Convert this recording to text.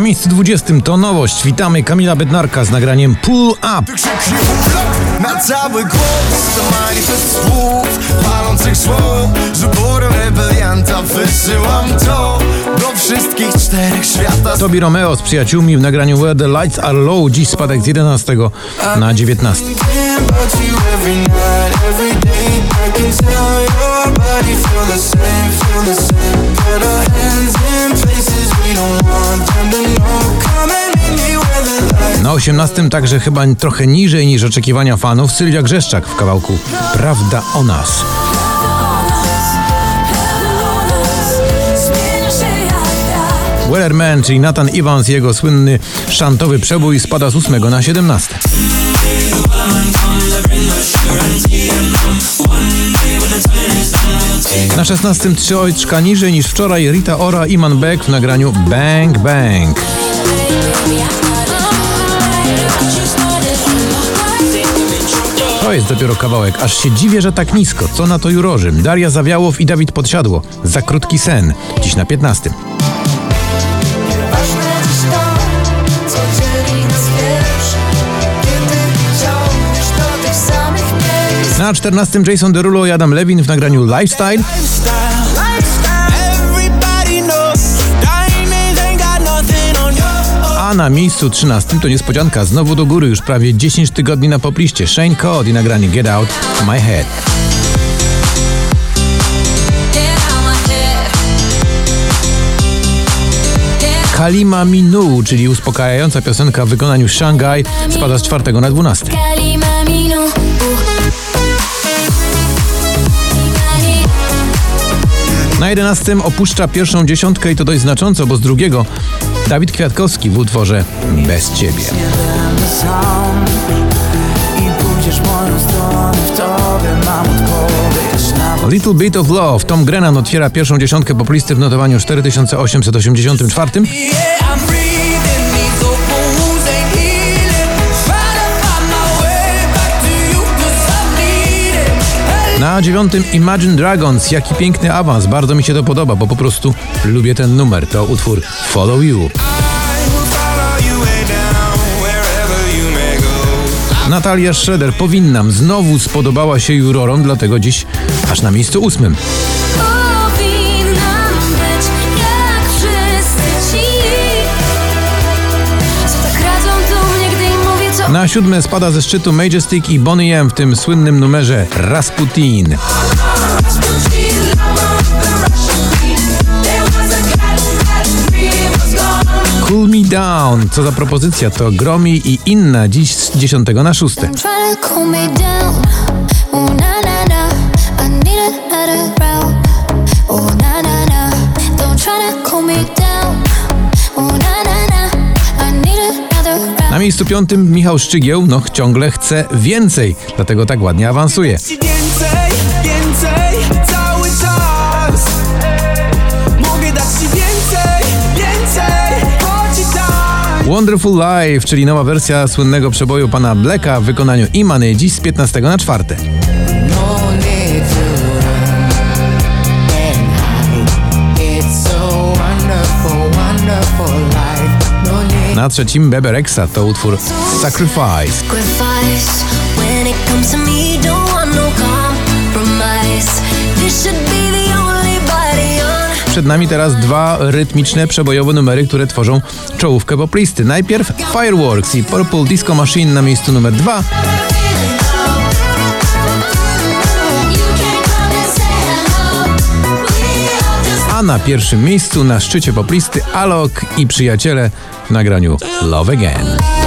Na miejscu 20 to nowość. Witamy Kamila Bednarka z nagraniem Pull Up. na cały głos To manifest słów, palących słów Z uporem rebelianta wysyłam to Do wszystkich czterech świata Tobi Romeo z przyjaciółmi w nagraniu Where the Lights Are Low. Dziś spadek z 11 na 19. 18 także chyba trochę niżej niż oczekiwania fanów Sylwia Grzeszczak w kawałku Prawda o nas. Wellerman, czyli Nathan Evans, jego słynny szantowy przebój spada z 8 na 17. Na 16 trzy ojczka niżej niż wczoraj Rita Ora i Man Beck w nagraniu Bang Bang. To jest dopiero kawałek, aż się dziwię, że tak nisko. Co na to jurorzy? Daria Zawiałow i Dawid Podsiadło. Za krótki sen. Dziś na 15. Ważne dziś to, co dzieli nas wiesz Kiedy ciągniesz do tych samych miejsc Na 14 Jason Derulo i Adam Levin w nagraniu Lifestyle. A na miejscu 13 to niespodzianka znowu do góry już prawie 10 tygodni na popliście. Shane Codd i nagranie Get Out My Head. Kalima Minu, czyli uspokajająca piosenka w wykonaniu Shanghai, spada z 4 na 12. Kalima minu Na 11 opuszcza pierwszą dziesiątkę i to dość znacząco, bo z drugiego Dawid Kwiatkowski w utworze Bez Ciebie. Little Bit of Love. Tom Grennan otwiera pierwszą dziesiątkę poplisty w notowaniu 4884. Na dziewiątym Imagine Dragons. Jaki piękny awans. Bardzo mi się to podoba, bo po prostu lubię ten numer. To utwór Follow You. Natalia Schroeder powinnam znowu spodobała się jurorom, dlatego dziś aż na miejscu ósmym. Na siódme spada ze szczytu Majestic i Bonnie M w tym słynnym numerze Rasputin. Cool Me Down. Co za propozycja, to Gromi i inna dziś z 10 na 6. miejscu piątym Michał Szczygieł, no ciągle chce więcej, dlatego tak ładnie awansuje. Więcej, więcej Cały czas Mogę dać ci więcej, więcej tak Wonderful Life, czyli nowa wersja słynnego przeboju pana Blacka w wykonaniu Imany dziś z 15 na 4. No need to run and hide It's so wonderful, wonderful Na trzecim Bebe Rexha to utwór Sacrifice. no. Przed nami teraz dwa rytmiczne, przebojowe numery, które tworzą czołówkę poplisty. Najpierw Fireworks i Purple Disco Machine na miejscu numer 2, a na pierwszym miejscu na szczycie poplisty Alok i przyjaciele w nagraniu Love Again.